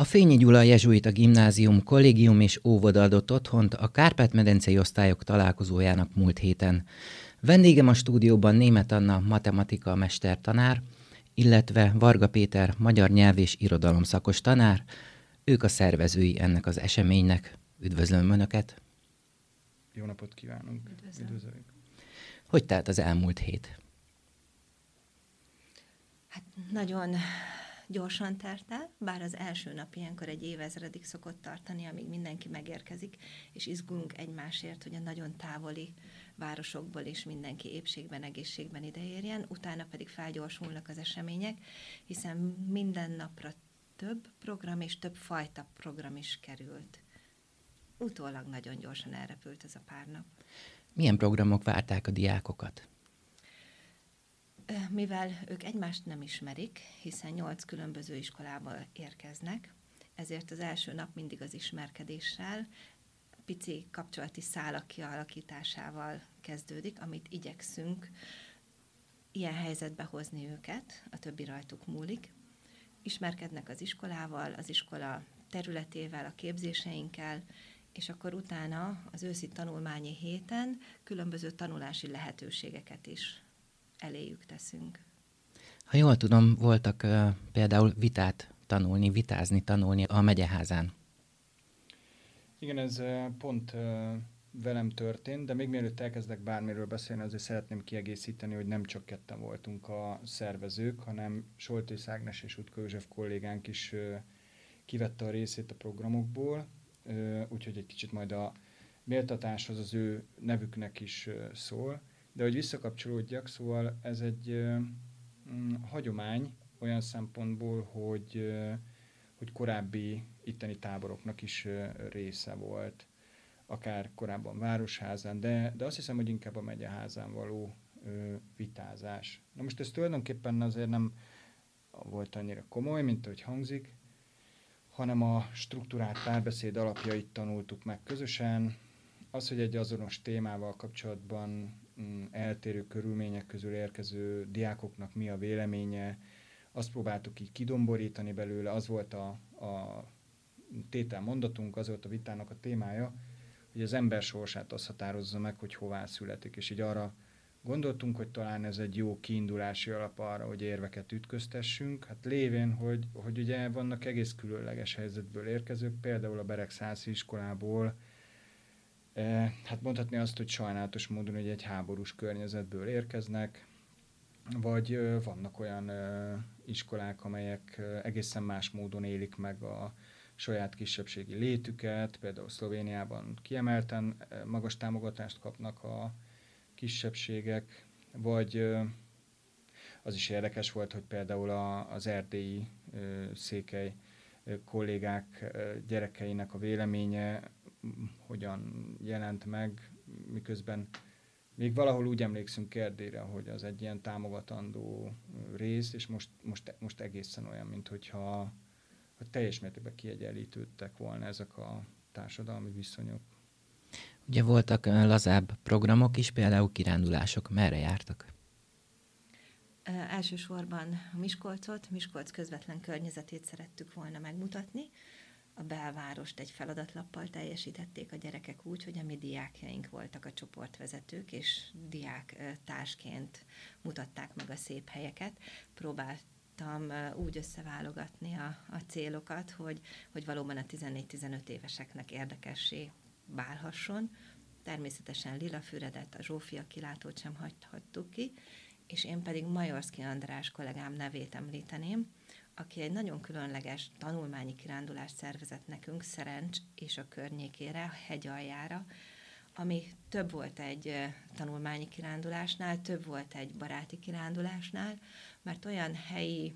A Fényi Gyula Jezsuita Gimnázium, Kollégium és Óvoda adott otthont a Kárpát-medencei osztályok találkozójának múlt héten. Vendégem a stúdióban Német Anna matematika mestertanár, illetve Varga Péter magyar nyelv és irodalom szakos tanár. Ők a szervezői ennek az eseménynek. Üdvözlöm Önöket! Jó napot kívánunk! Üdvözlöm. Hogy telt az elmúlt hét? Hát nagyon gyorsan telt el, bár az első nap ilyenkor egy évezredig szokott tartani, amíg mindenki megérkezik, és izgulunk egymásért, hogy a nagyon távoli városokból is mindenki épségben, egészségben ideérjen, utána pedig felgyorsulnak az események, hiszen minden napra több program és több fajta program is került. Utólag nagyon gyorsan elrepült ez a pár nap. Milyen programok várták a diákokat? Mivel ők egymást nem ismerik, hiszen nyolc különböző iskolából érkeznek, ezért az első nap mindig az ismerkedéssel, pici kapcsolati szálak kialakításával kezdődik, amit igyekszünk ilyen helyzetbe hozni őket, a többi rajtuk múlik. Ismerkednek az iskolával, az iskola területével, a képzéseinkkel, és akkor utána az őszi tanulmányi héten különböző tanulási lehetőségeket is eléjük teszünk. Ha jól tudom, voltak uh, például vitát tanulni, vitázni tanulni a megyeházán. Igen, ez uh, pont uh, velem történt, de még mielőtt elkezdek bármiről beszélni, azért szeretném kiegészíteni, hogy nem csak ketten voltunk a szervezők, hanem Soltész Ágnes és Utka József kollégánk is uh, kivette a részét a programokból, uh, úgyhogy egy kicsit majd a méltatáshoz az ő nevüknek is uh, szól. De hogy visszakapcsolódjak, szóval ez egy mm, hagyomány olyan szempontból, hogy, hogy korábbi itteni táboroknak is része volt, akár korábban városházán, de, de azt hiszem, hogy inkább a megyeházán való ö, vitázás. Na most ez tulajdonképpen azért nem volt annyira komoly, mint ahogy hangzik, hanem a struktúrált párbeszéd alapjait tanultuk meg közösen. Az, hogy egy azonos témával kapcsolatban eltérő körülmények közül érkező diákoknak mi a véleménye, azt próbáltuk így kidomborítani belőle, az volt a, a tétel mondatunk, az volt a vitának a témája, hogy az ember sorsát azt határozza meg, hogy hová születik, és így arra gondoltunk, hogy talán ez egy jó kiindulási alap arra, hogy érveket ütköztessünk. Hát lévén, hogy, hogy ugye vannak egész különleges helyzetből érkezők, például a Berek iskolából, hát mondhatni azt, hogy sajnálatos módon hogy egy háborús környezetből érkeznek, vagy vannak olyan iskolák, amelyek egészen más módon élik meg a saját kisebbségi létüket, például Szlovéniában kiemelten magas támogatást kapnak a kisebbségek, vagy az is érdekes volt, hogy például az erdélyi székely kollégák gyerekeinek a véleménye hogyan jelent meg, miközben még valahol úgy emlékszünk Erdélyre, hogy az egy ilyen támogatandó rész, és most, most, most egészen olyan, mint hogyha hogy teljes mértékben kiegyenlítődtek volna ezek a társadalmi viszonyok. Ugye voltak lazább programok is, például kirándulások. Merre jártak? Elsősorban a Miskolcot, Miskolc közvetlen környezetét szerettük volna megmutatni a belvárost egy feladatlappal teljesítették a gyerekek úgy, hogy a mi diákjaink voltak a csoportvezetők, és diák társként mutatták meg a szép helyeket. Próbáltam úgy összeválogatni a, a célokat, hogy, hogy valóban a 14-15 éveseknek érdekessé válhasson. Természetesen Lila Füredet, a Zsófia kilátót sem hagyhattuk ki, és én pedig Majorszki András kollégám nevét említeném, aki egy nagyon különleges tanulmányi kirándulást szervezett nekünk Szerencs és a környékére, a hegy aljára, ami több volt egy tanulmányi kirándulásnál, több volt egy baráti kirándulásnál, mert olyan helyi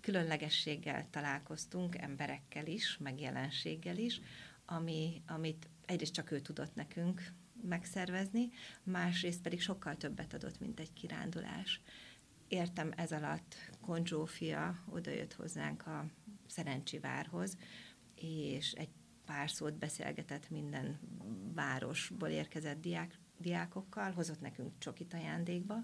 különlegességgel találkoztunk, emberekkel is, meg jelenséggel is, ami, amit egyrészt csak ő tudott nekünk megszervezni, másrészt pedig sokkal többet adott, mint egy kirándulás értem ez alatt Konzsófia odajött hozzánk a Szerencsivárhoz, és egy pár szót beszélgetett minden városból érkezett diák, diákokkal, hozott nekünk csokit ajándékba.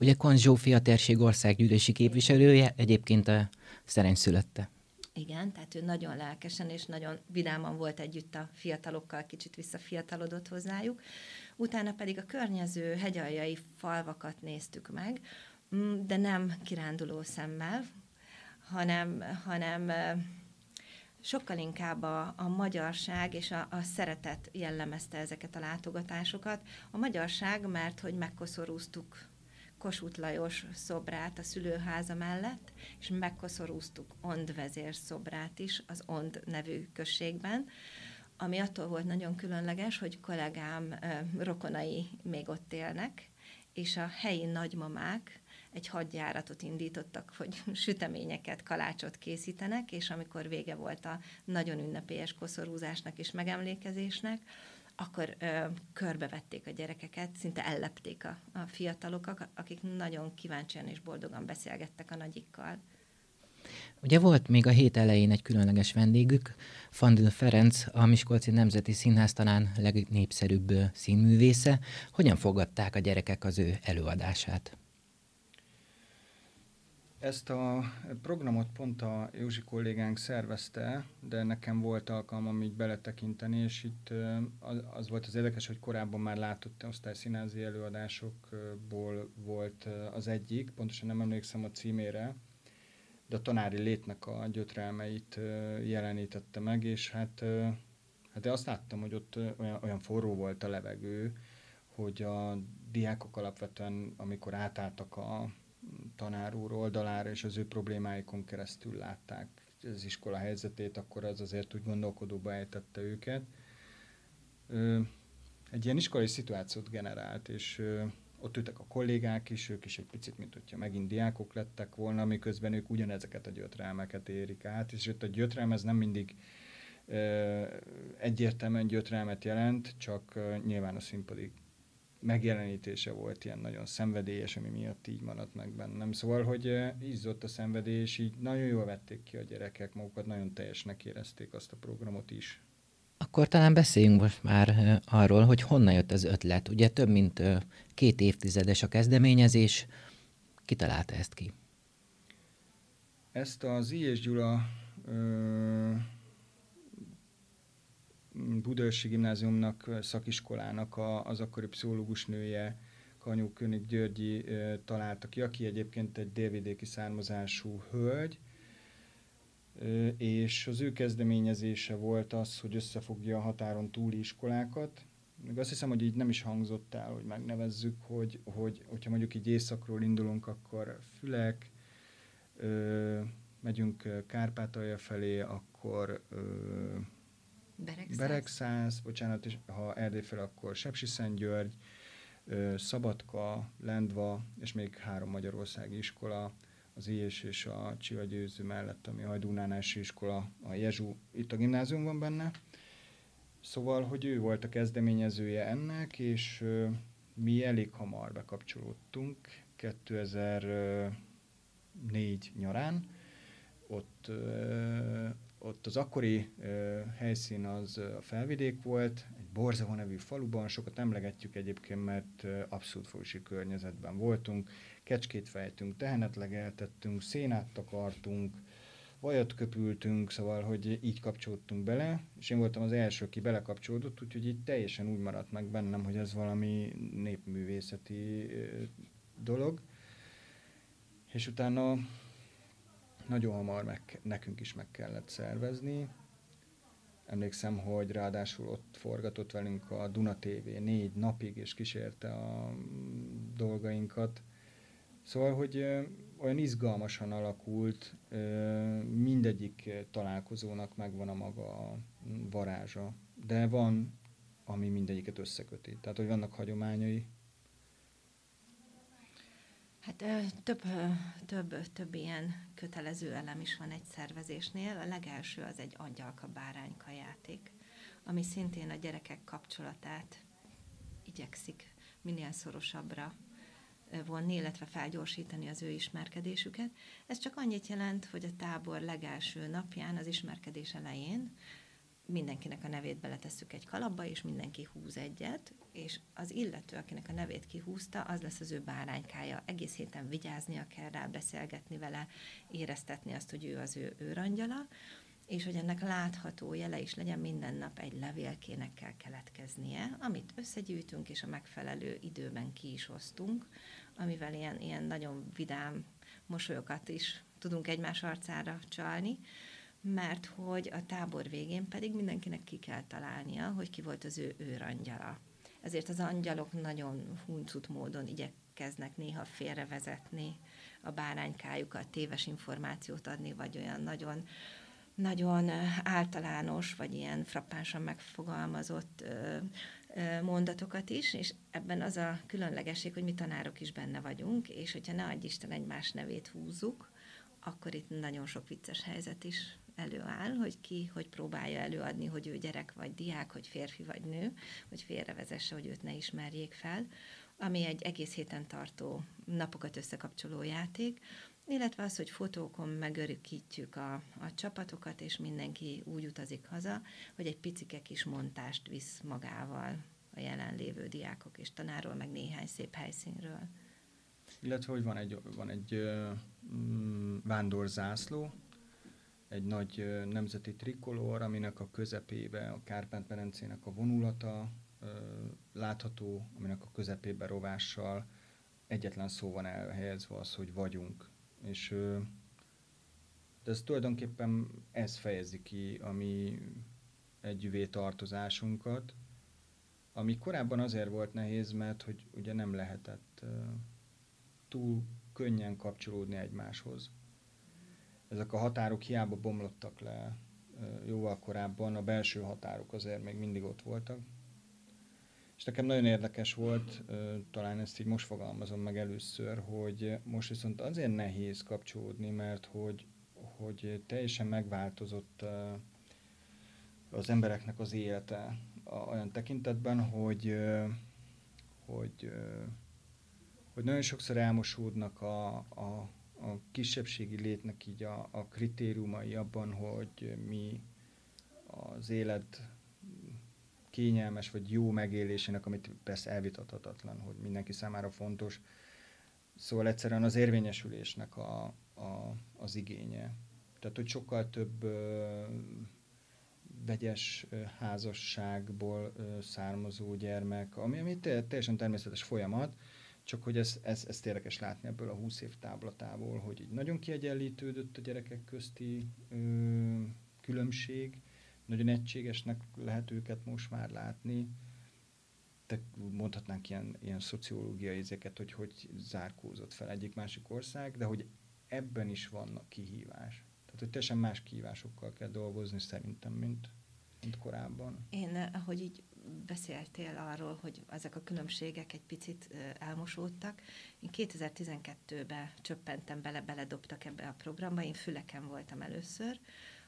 Ugye Konz Zsófia térség országgyűlési képviselője, egyébként a Szerencs szülötte. Igen, tehát ő nagyon lelkesen és nagyon vidáman volt együtt a fiatalokkal, kicsit visszafiatalodott hozzájuk. Utána pedig a környező hegyaljai falvakat néztük meg, de nem kiránduló szemmel, hanem, hanem sokkal inkább a, a magyarság és a, a szeretet jellemezte ezeket a látogatásokat. A magyarság, mert hogy megkoszorúztuk Kossuth Lajos szobrát a szülőháza mellett, és megkoszorúztuk Ond vezér szobrát is az Ond nevű községben, ami attól volt nagyon különleges, hogy kollégám rokonai még ott élnek, és a helyi nagymamák egy hadjáratot indítottak, hogy süteményeket, kalácsot készítenek, és amikor vége volt a nagyon ünnepélyes koszorúzásnak és megemlékezésnek, akkor ö, körbevették a gyerekeket, szinte ellepték a, a fiatalok, akik nagyon kíváncsian és boldogan beszélgettek a nagyikkal. Ugye volt még a hét elején egy különleges vendégük, Fandil Ferenc, a Miskolci Nemzeti Színház talán legnépszerűbb színművésze. Hogyan fogadták a gyerekek az ő előadását? Ezt a programot pont a Józsi kollégánk szervezte, de nekem volt alkalmam így beletekinteni, és itt az volt az érdekes, hogy korábban már látott osztályszínázi előadásokból volt az egyik, pontosan nem emlékszem a címére, de a tanári létnek a gyötrelmeit jelenítette meg, és hát, hát de azt láttam, hogy ott olyan, olyan forró volt a levegő, hogy a diákok alapvetően, amikor átálltak a tanár úr oldalára, és az ő problémáikon keresztül látták az iskola helyzetét, akkor az azért úgy gondolkodóba ejtette őket. Egy ilyen iskolai szituációt generált, és ott ültek a kollégák is, ők is egy picit, mint hogyha megint diákok lettek volna, miközben ők ugyanezeket a gyötrelmeket érik át, és itt a gyötrelm ez nem mindig egyértelműen gyötrelmet jelent, csak nyilván a színpadi megjelenítése volt ilyen nagyon szenvedélyes, ami miatt így maradt meg bennem. Szóval, hogy izzott a szenvedély, és így nagyon jól vették ki a gyerekek magukat, nagyon teljesnek érezték azt a programot is. Akkor talán beszéljünk most már arról, hogy honnan jött az ötlet. Ugye több mint két évtizedes a kezdeményezés. Ki találta ezt ki? Ezt az I. és Gyula ö, Budaörsi Gimnáziumnak, szakiskolának a, az akkori pszichológus nője, Kanyú König Györgyi találta ki, aki egyébként egy délvidéki származású hölgy, és az ő kezdeményezése volt az, hogy összefogja a határon túli iskolákat. Még azt hiszem, hogy így nem is hangzott el, hogy megnevezzük, hogy, hogy hogyha mondjuk így északról indulunk, akkor Fülek, ö, megyünk Kárpátalja felé, akkor ö, Beregszász. Beregszász, bocsánat, és ha Erdély fel, akkor Sepsiszentgyörgy, Szabadka, Lendva, és még három magyarországi iskola, az IES és a Csiva Győző mellett, ami a Hajdúnánási iskola, a Jezsú, itt a gimnázium van benne. Szóval, hogy ő volt a kezdeményezője ennek, és mi elég hamar bekapcsolódtunk 2004 nyarán. Ott ott az akkori ö, helyszín az a felvidék volt, egy Borzava nevű faluban, sokat emlegetjük egyébként, mert ö, abszolút folyósi környezetben voltunk, kecskét fejtünk, tehenet legeltettünk, szénát takartunk, vajat köpültünk, szóval, hogy így kapcsolódtunk bele, és én voltam az első, aki belekapcsolódott, úgyhogy így teljesen úgy maradt meg bennem, hogy ez valami népművészeti dolog. És utána nagyon hamar meg, nekünk is meg kellett szervezni. Emlékszem, hogy ráadásul ott forgatott velünk a Duna TV négy napig, és kísérte a dolgainkat. Szóval, hogy olyan izgalmasan alakult, mindegyik találkozónak megvan a maga varázsa, de van, ami mindegyiket összeköti. Tehát, hogy vannak hagyományai, Hát több, több, több ilyen kötelező elem is van egy szervezésnél. A legelső az egy angyalka-bárányka játék, ami szintén a gyerekek kapcsolatát igyekszik minél szorosabbra vonni, illetve felgyorsítani az ő ismerkedésüket. Ez csak annyit jelent, hogy a tábor legelső napján, az ismerkedés elején mindenkinek a nevét beletesszük egy kalapba, és mindenki húz egyet, és az illető, akinek a nevét kihúzta, az lesz az ő báránykája. Egész héten vigyáznia kell rá, beszélgetni vele, éreztetni azt, hogy ő az ő őrangyala, és hogy ennek látható jele is legyen, minden nap egy levélkének kell keletkeznie, amit összegyűjtünk, és a megfelelő időben ki is osztunk, amivel ilyen, ilyen nagyon vidám mosolyokat is tudunk egymás arcára csalni, mert hogy a tábor végén pedig mindenkinek ki kell találnia, hogy ki volt az ő őrangyala. Ezért az angyalok nagyon huncut módon igyekeznek néha félrevezetni a báránykájukat, téves információt adni, vagy olyan nagyon nagyon általános, vagy ilyen frappánsan megfogalmazott mondatokat is, és ebben az a különlegesség, hogy mi tanárok is benne vagyunk, és hogyha ne adj Isten egymás nevét húzzuk, akkor itt nagyon sok vicces helyzet is előáll, hogy ki hogy próbálja előadni, hogy ő gyerek vagy diák, hogy férfi vagy nő, hogy félrevezesse, hogy őt ne ismerjék fel, ami egy egész héten tartó napokat összekapcsoló játék, illetve az, hogy fotókon megörökítjük a, a csapatokat, és mindenki úgy utazik haza, hogy egy picike kis montást visz magával a jelenlévő diákok és tanáról, meg néhány szép helyszínről. Illetve, hogy van egy, van egy mm, vándorzászló, egy nagy nemzeti trikolor, aminek a közepébe a Kárpát-Medencének a vonulata ö, látható, aminek a közepébe rovással egyetlen szó van elhelyezve az, hogy vagyunk. És ö, de ez tulajdonképpen ez fejezi ki a mi együvé tartozásunkat, ami korábban azért volt nehéz, mert hogy ugye nem lehetett ö, túl könnyen kapcsolódni egymáshoz ezek a határok hiába bomlottak le jóval korábban, a belső határok azért még mindig ott voltak. És nekem nagyon érdekes volt, talán ezt így most fogalmazom meg először, hogy most viszont azért nehéz kapcsolódni, mert hogy, hogy teljesen megváltozott az embereknek az élete olyan tekintetben, hogy, hogy, hogy nagyon sokszor elmosódnak a, a, a kisebbségi létnek így a, a kritériumai abban, hogy mi az élet kényelmes vagy jó megélésének, amit persze elvitathatatlan, hogy mindenki számára fontos. Szóval egyszerűen az érvényesülésnek a, a, az igénye. Tehát, hogy sokkal több ö, vegyes ö, házasságból ö, származó gyermek, ami, ami teljesen természetes folyamat, csak hogy ez, ez, ez érdekes látni ebből a 20 év táblatából, hogy így nagyon kiegyenlítődött a gyerekek közti ö, különbség, nagyon egységesnek lehet őket most már látni, te mondhatnánk ilyen, ilyen szociológiai ezeket, hogy hogy zárkózott fel egyik-másik ország, de hogy ebben is vannak kihívás. Tehát, hogy teljesen más kihívásokkal kell dolgozni szerintem, mint, mint korábban. Én, ahogy így beszéltél arról, hogy ezek a különbségek egy picit elmosódtak. Én 2012-ben csöppentem bele, beledobtak ebbe a programba, én Füleken voltam először,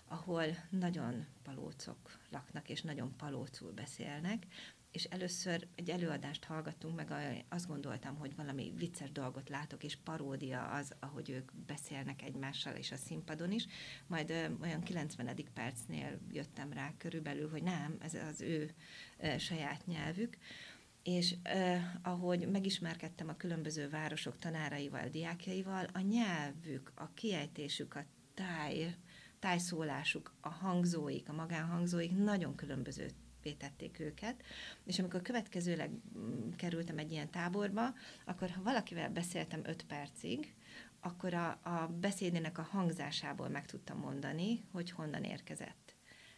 ahol nagyon palócok laknak, és nagyon palócul beszélnek, és először egy előadást hallgattunk, meg azt gondoltam, hogy valami vicces dolgot látok, és paródia az, ahogy ők beszélnek egymással és a színpadon is. Majd ö, olyan 90. percnél jöttem rá körülbelül, hogy nem, ez az ő ö, saját nyelvük. És eh, ahogy megismerkedtem a különböző városok tanáraival, diákjaival, a nyelvük, a kiejtésük, a táj, tájszólásuk, a hangzóik, a magánhangzóik nagyon különböző tették őket, és amikor következőleg mm, kerültem egy ilyen táborba, akkor ha valakivel beszéltem öt percig, akkor a, a beszédének a hangzásából meg tudtam mondani, hogy honnan érkezett.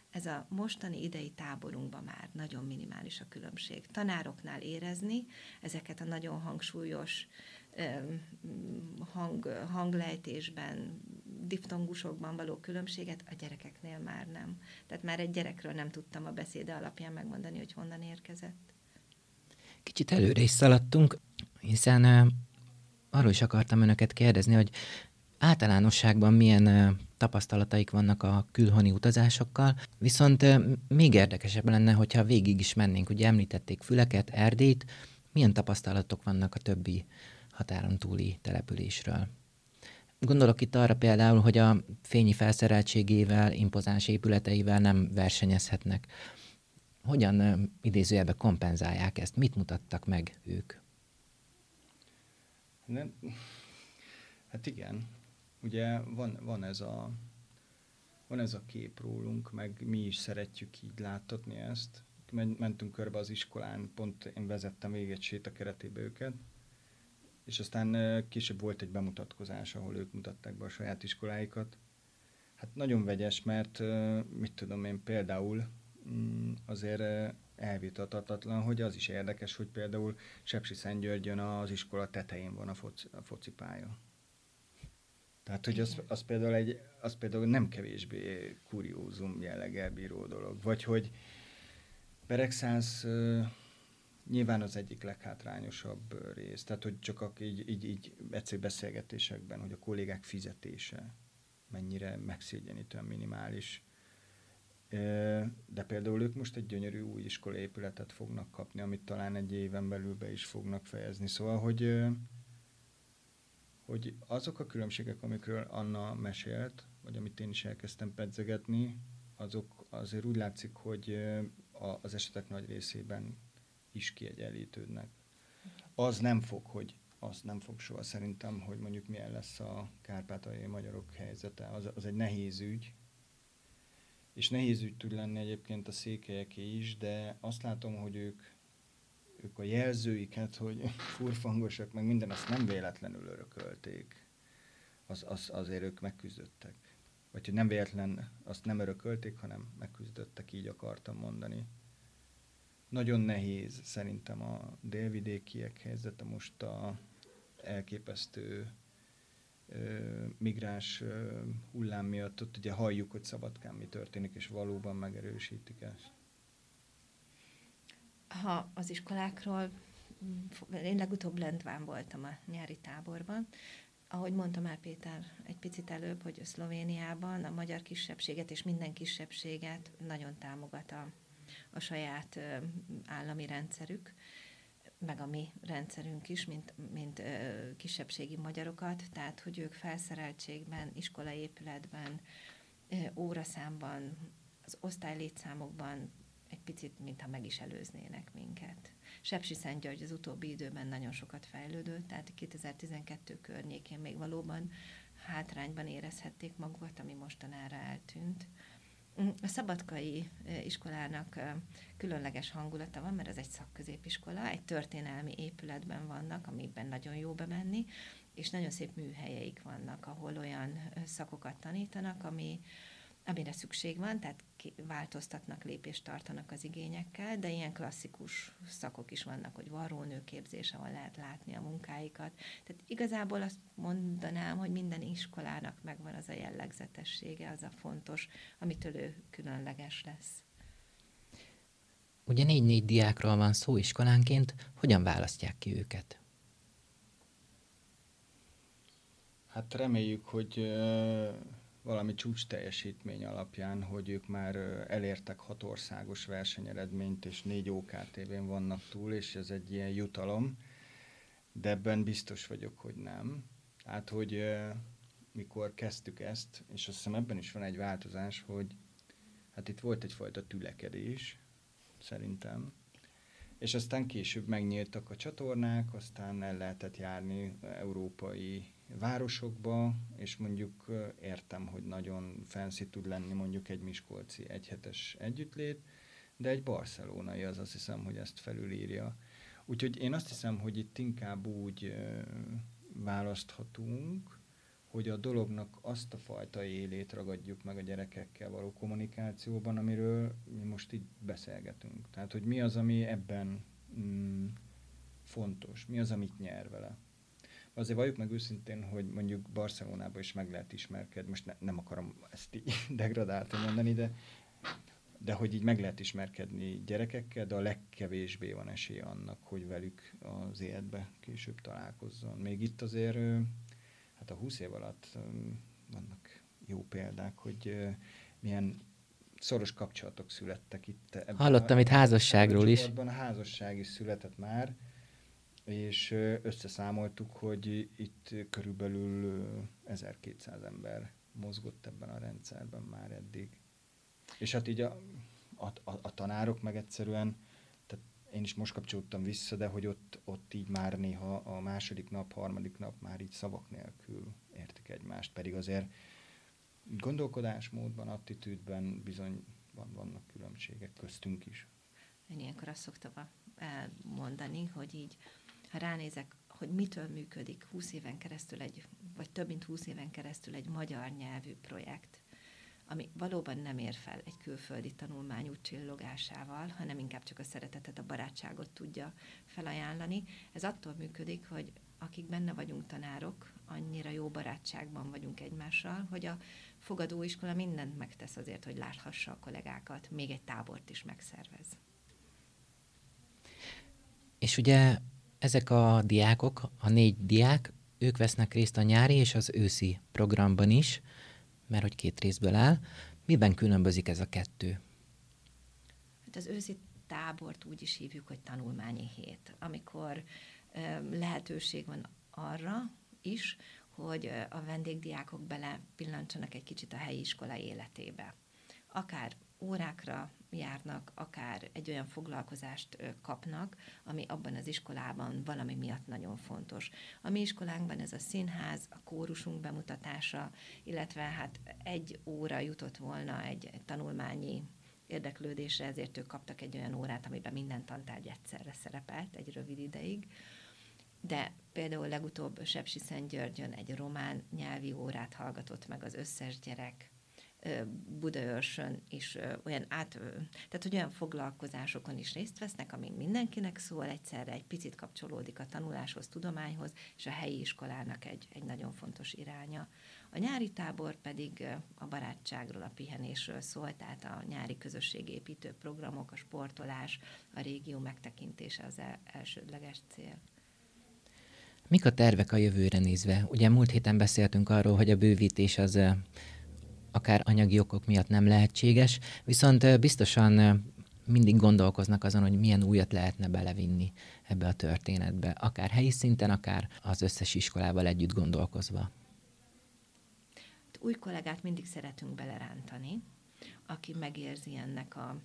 Ez a mostani idei táborunkban már nagyon minimális a különbség. Tanároknál érezni ezeket a nagyon hangsúlyos hang, hanglejtésben, diftongusokban való különbséget a gyerekeknél már nem. Tehát már egy gyerekről nem tudtam a beszéde alapján megmondani, hogy honnan érkezett. Kicsit előre is szaladtunk, hiszen uh, arról is akartam önöket kérdezni, hogy általánosságban milyen uh, tapasztalataik vannak a külhoni utazásokkal, viszont uh, még érdekesebb lenne, hogyha végig is mennénk. Ugye említették Füleket, Erdélyt, milyen tapasztalatok vannak a többi határon túli településről? Gondolok itt arra például, hogy a fényi felszereltségével, impozáns épületeivel nem versenyezhetnek. Hogyan idézőjelben kompenzálják ezt? Mit mutattak meg ők? Nem, hát igen, ugye van, van ez a van ez a kép rólunk, meg mi is szeretjük így láttatni ezt. Mentünk körbe az iskolán, pont én vezettem végig egy séta őket, és aztán később volt egy bemutatkozás, ahol ők mutatták be a saját iskoláikat. Hát nagyon vegyes, mert mit tudom én például mm, azért elvitatatlan, hogy az is érdekes, hogy például Sepsi Szentgyörgyön az iskola tetején van a, foci, a focipálya. Tehát, hogy az, az, például egy, az például nem kevésbé kuriózum jelleggel bíró dolog. Vagy hogy Beregszáz nyilván az egyik leghátrányosabb rész. Tehát, hogy csak a, így, így, így egyszerű beszélgetésekben, hogy a kollégák fizetése mennyire megszégyenítően minimális. De például ők most egy gyönyörű új iskolaépületet fognak kapni, amit talán egy éven belül be is fognak fejezni. Szóval, hogy, hogy azok a különbségek, amikről Anna mesélt, vagy amit én is elkezdtem pedzegetni, azok azért úgy látszik, hogy az esetek nagy részében is kiegyenlítődnek. Az nem fog, hogy az nem fog soha szerintem, hogy mondjuk milyen lesz a kárpátaljai magyarok helyzete. Az, az egy nehéz ügy, és nehéz ügy tud lenni egyébként a székelyeké is, de azt látom, hogy ők, ők a jelzőiket, hogy furfangosak, meg minden, azt nem véletlenül örökölték. Az, az, azért ők megküzdöttek. Vagy hogy nem véletlen, azt nem örökölték, hanem megküzdöttek, így akartam mondani. Nagyon nehéz szerintem a délvidékiek helyzete most a elképesztő migráns hullám miatt ott ugye halljuk, hogy Szabadkán mi történik, és valóban megerősítik ezt. Ha az iskolákról, én legutóbb Lendván voltam a nyári táborban, ahogy mondta már Péter egy picit előbb, hogy a Szlovéniában a magyar kisebbséget és minden kisebbséget nagyon támogat a, a saját állami rendszerük, meg a mi rendszerünk is, mint, mint kisebbségi magyarokat, tehát hogy ők felszereltségben, iskolaépületben, óraszámban, az osztálylétszámokban egy picit, mintha meg is előznének minket. Sepsi Szent György az utóbbi időben nagyon sokat fejlődött, tehát 2012 környékén még valóban hátrányban érezhették magukat, ami mostanára eltűnt. A szabadkai iskolának különleges hangulata van, mert ez egy szakközépiskola, egy történelmi épületben vannak, amiben nagyon jó bemenni, és nagyon szép műhelyeik vannak, ahol olyan szakokat tanítanak, ami, amire szükség van, tehát változtatnak, lépést tartanak az igényekkel, de ilyen klasszikus szakok is vannak, hogy varrónőképzés, ahol lehet látni a munkáikat. Tehát igazából azt mondanám, hogy minden iskolának megvan az a jellegzetessége, az a fontos, amitől ő különleges lesz. Ugye négy-négy diákról van szó iskolánként, hogyan választják ki őket? Hát reméljük, hogy valami csúcs teljesítmény alapján, hogy ők már elértek hat országos versenyeredményt, és négy OKTV-n vannak túl, és ez egy ilyen jutalom, de ebben biztos vagyok, hogy nem. Hát, hogy mikor kezdtük ezt, és azt hiszem ebben is van egy változás, hogy hát itt volt egyfajta tülekedés, szerintem, és aztán később megnyíltak a csatornák, aztán el lehetett járni európai városokba, és mondjuk értem, hogy nagyon fancy tud lenni mondjuk egy miskolci egyhetes együttlét, de egy barcelonai az azt hiszem, hogy ezt felülírja. Úgyhogy én azt hiszem, hogy itt inkább úgy választhatunk, hogy a dolognak azt a fajta élét ragadjuk meg a gyerekekkel való kommunikációban, amiről mi most így beszélgetünk. Tehát, hogy mi az, ami ebben mm, fontos, mi az, amit nyer vele. Azért valljuk meg őszintén, hogy mondjuk Barcelonában is meg lehet ismerkedni, most ne, nem akarom ezt így degradáltan mondani, de, de hogy így meg lehet ismerkedni gyerekekkel, de a legkevésbé van esély annak, hogy velük az életbe később találkozzon. Még itt azért, hát a 20 év alatt vannak jó példák, hogy milyen szoros kapcsolatok születtek itt. Hallottam a, itt házasságról is. A házasság is született már, és összeszámoltuk, hogy itt körülbelül 1200 ember mozgott ebben a rendszerben már eddig. És hát így a, a, a, a tanárok meg egyszerűen, tehát én is most kapcsolódtam vissza, de hogy ott, ott így már néha a második nap, harmadik nap már így szavak nélkül értik egymást, pedig azért gondolkodásmódban, attitűdben bizony van, vannak különbségek köztünk is. Én ilyenkor azt szoktam elmondani, hogy így, ha ránézek, hogy mitől működik 20 éven keresztül egy, vagy több mint 20 éven keresztül egy magyar nyelvű projekt, ami valóban nem ér fel egy külföldi tanulmányú csillogásával, hanem inkább csak a szeretetet, a barátságot tudja felajánlani. Ez attól működik, hogy akik benne vagyunk tanárok, annyira jó barátságban vagyunk egymással, hogy a fogadóiskola mindent megtesz azért, hogy láthassa a kollégákat, még egy tábort is megszervez. És ugye ezek a diákok, a négy diák, ők vesznek részt a nyári és az őszi programban is, mert hogy két részből áll. Miben különbözik ez a kettő? Hát az őszi tábort úgy is hívjuk, hogy tanulmányi hét, amikor ö, lehetőség van arra is, hogy a vendégdiákok bele pillantsanak egy kicsit a helyi iskola életébe. Akár órákra járnak, akár egy olyan foglalkozást kapnak, ami abban az iskolában valami miatt nagyon fontos. A mi iskolánkban ez a színház, a kórusunk bemutatása, illetve hát egy óra jutott volna egy, tanulmányi érdeklődésre, ezért ők kaptak egy olyan órát, amiben minden tantárgy egyszerre szerepelt egy rövid ideig. De például legutóbb Sepsi Györgyön egy román nyelvi órát hallgatott meg az összes gyerek, Budaörsön is olyan át, tehát hogy olyan foglalkozásokon is részt vesznek, amin mindenkinek szól, egyszerre egy picit kapcsolódik a tanuláshoz, tudományhoz, és a helyi iskolának egy, egy nagyon fontos iránya. A nyári tábor pedig a barátságról, a pihenésről szól, tehát a nyári közösségépítő programok, a sportolás, a régió megtekintése az el, elsődleges cél. Mik a tervek a jövőre nézve? Ugye múlt héten beszéltünk arról, hogy a bővítés az akár anyagi okok miatt nem lehetséges, viszont biztosan mindig gondolkoznak azon, hogy milyen újat lehetne belevinni ebbe a történetbe, akár helyi szinten, akár az összes iskolával együtt gondolkozva. Új kollégát mindig szeretünk belerántani, aki megérzi ennek a,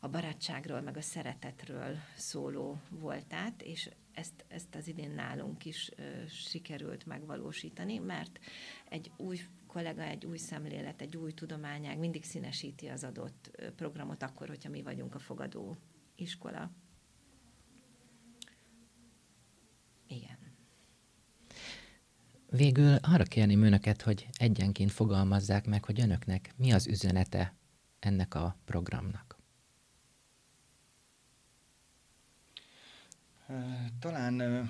a barátságról, meg a szeretetről szóló voltát, és ezt, ezt az idén nálunk is ö, sikerült megvalósítani, mert egy új kollega egy új szemlélet, egy új tudományág mindig színesíti az adott programot akkor, hogyha mi vagyunk a fogadó iskola. Igen. Végül arra kérném önöket, hogy egyenként fogalmazzák meg, hogy önöknek mi az üzenete ennek a programnak. Talán